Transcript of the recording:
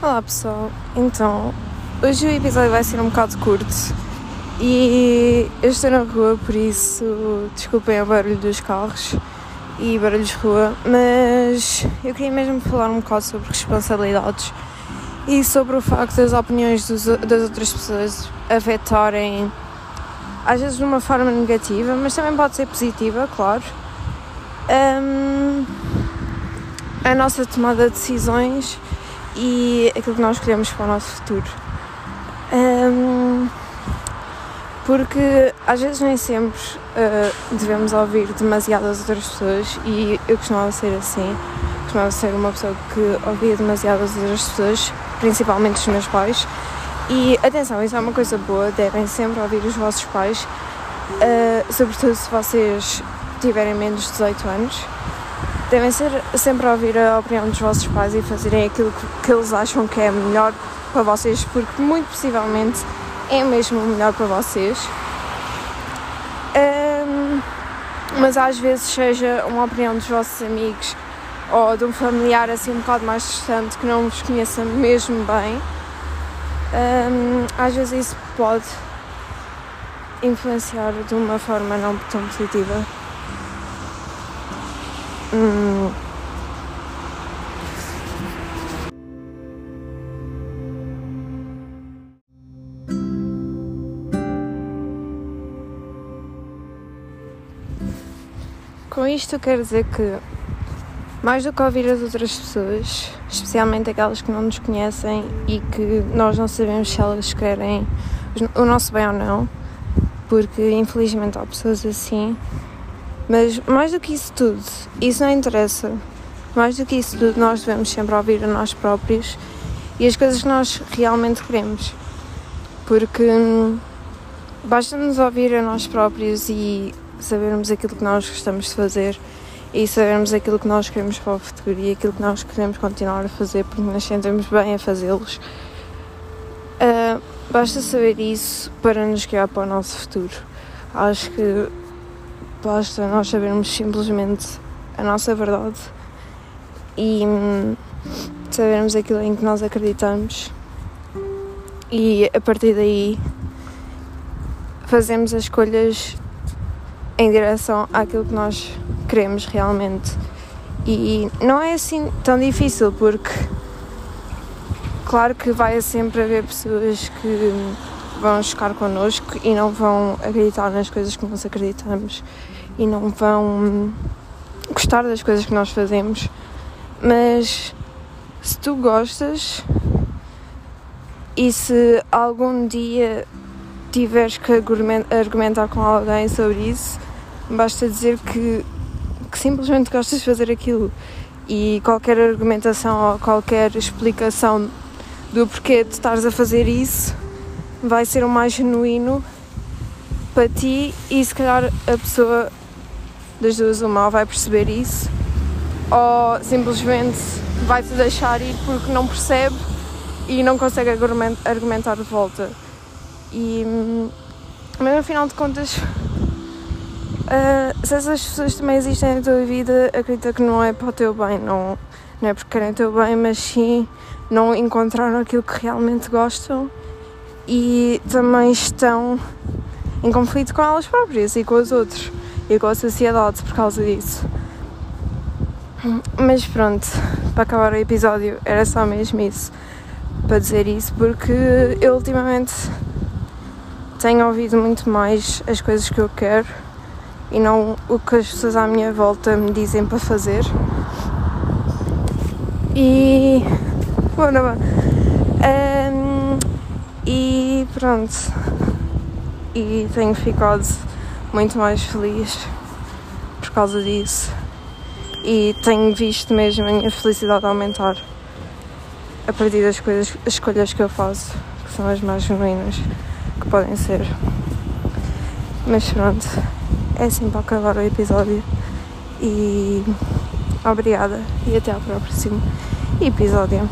Olá pessoal, então hoje o episódio vai ser um bocado curto e eu estou na rua, por isso desculpem o barulho dos carros e barulhos de rua, mas eu queria mesmo falar um bocado sobre responsabilidades e sobre o facto das opiniões dos, das outras pessoas afetarem às vezes de uma forma negativa, mas também pode ser positiva, claro. Um, a nossa tomada de decisões e aquilo que nós queremos para o nosso futuro. Um, porque às vezes nem sempre uh, devemos ouvir demasiadas outras pessoas e eu costumava ser assim, costumava ser uma pessoa que ouvia demasiadas outras pessoas, principalmente os meus pais. E atenção, isso é uma coisa boa, devem sempre ouvir os vossos pais, uh, sobretudo se vocês tiverem menos de 18 anos devem ser sempre a ouvir a opinião dos vossos pais e fazerem aquilo que eles acham que é melhor para vocês, porque muito possivelmente é mesmo o melhor para vocês. Um, mas às vezes seja uma opinião dos vossos amigos ou de um familiar assim um bocado mais distante que não vos conheça mesmo bem, um, às vezes isso pode influenciar de uma forma não tão positiva Hum. Com isto quero dizer que mais do que ouvir as outras pessoas, especialmente aquelas que não nos conhecem e que nós não sabemos se elas querem o nosso bem ou não, porque infelizmente há pessoas assim, mas mais do que isso tudo, isso não interessa. Mais do que isso tudo, nós devemos sempre ouvir a nós próprios e as coisas que nós realmente queremos. Porque hum, basta-nos ouvir a nós próprios e sabermos aquilo que nós gostamos de fazer e sabermos aquilo que nós queremos para o futuro e aquilo que nós queremos continuar a fazer porque nos sentimos bem a fazê-los. Uh, basta saber isso para nos guiar para o nosso futuro. Acho que basta nós sabermos simplesmente a nossa verdade e hum, sabermos aquilo em que nós acreditamos e a partir daí fazemos as escolhas em direção àquilo que nós queremos realmente. E não é assim tão difícil porque claro que vai sempre haver pessoas que vão chocar connosco e não vão acreditar nas coisas que nós acreditamos e não vão gostar das coisas que nós fazemos, mas se tu gostas e se algum dia tiveres que argumentar com alguém sobre isso, basta dizer que, que simplesmente gostas de fazer aquilo. E qualquer argumentação ou qualquer explicação do porquê de estares a fazer isso vai ser o mais genuíno para ti e se calhar a pessoa das duas uma vai perceber isso ou simplesmente vai-te deixar ir porque não percebe e não consegue argumentar de volta. E mesmo afinal de contas, uh, se essas pessoas também existem na tua vida, acredita que não é para o teu bem, não, não é porque querem o teu bem, mas sim não encontraram aquilo que realmente gostam e também estão em conflito com elas próprias e com os outros e com a sociedade por causa disso. Mas pronto, para acabar o episódio era só mesmo isso, para dizer isso, porque eu ultimamente tenho ouvido muito mais as coisas que eu quero e não o que as pessoas à minha volta me dizem para fazer. E. Bom, não, um, e pronto. E tenho ficado muito mais feliz por causa disso. E tenho visto mesmo a minha felicidade aumentar a partir das coisas, as escolhas que eu faço, que são as mais genuínas que podem ser. Mas pronto, é assim para acabar o episódio. E obrigada e até ao próximo episódio.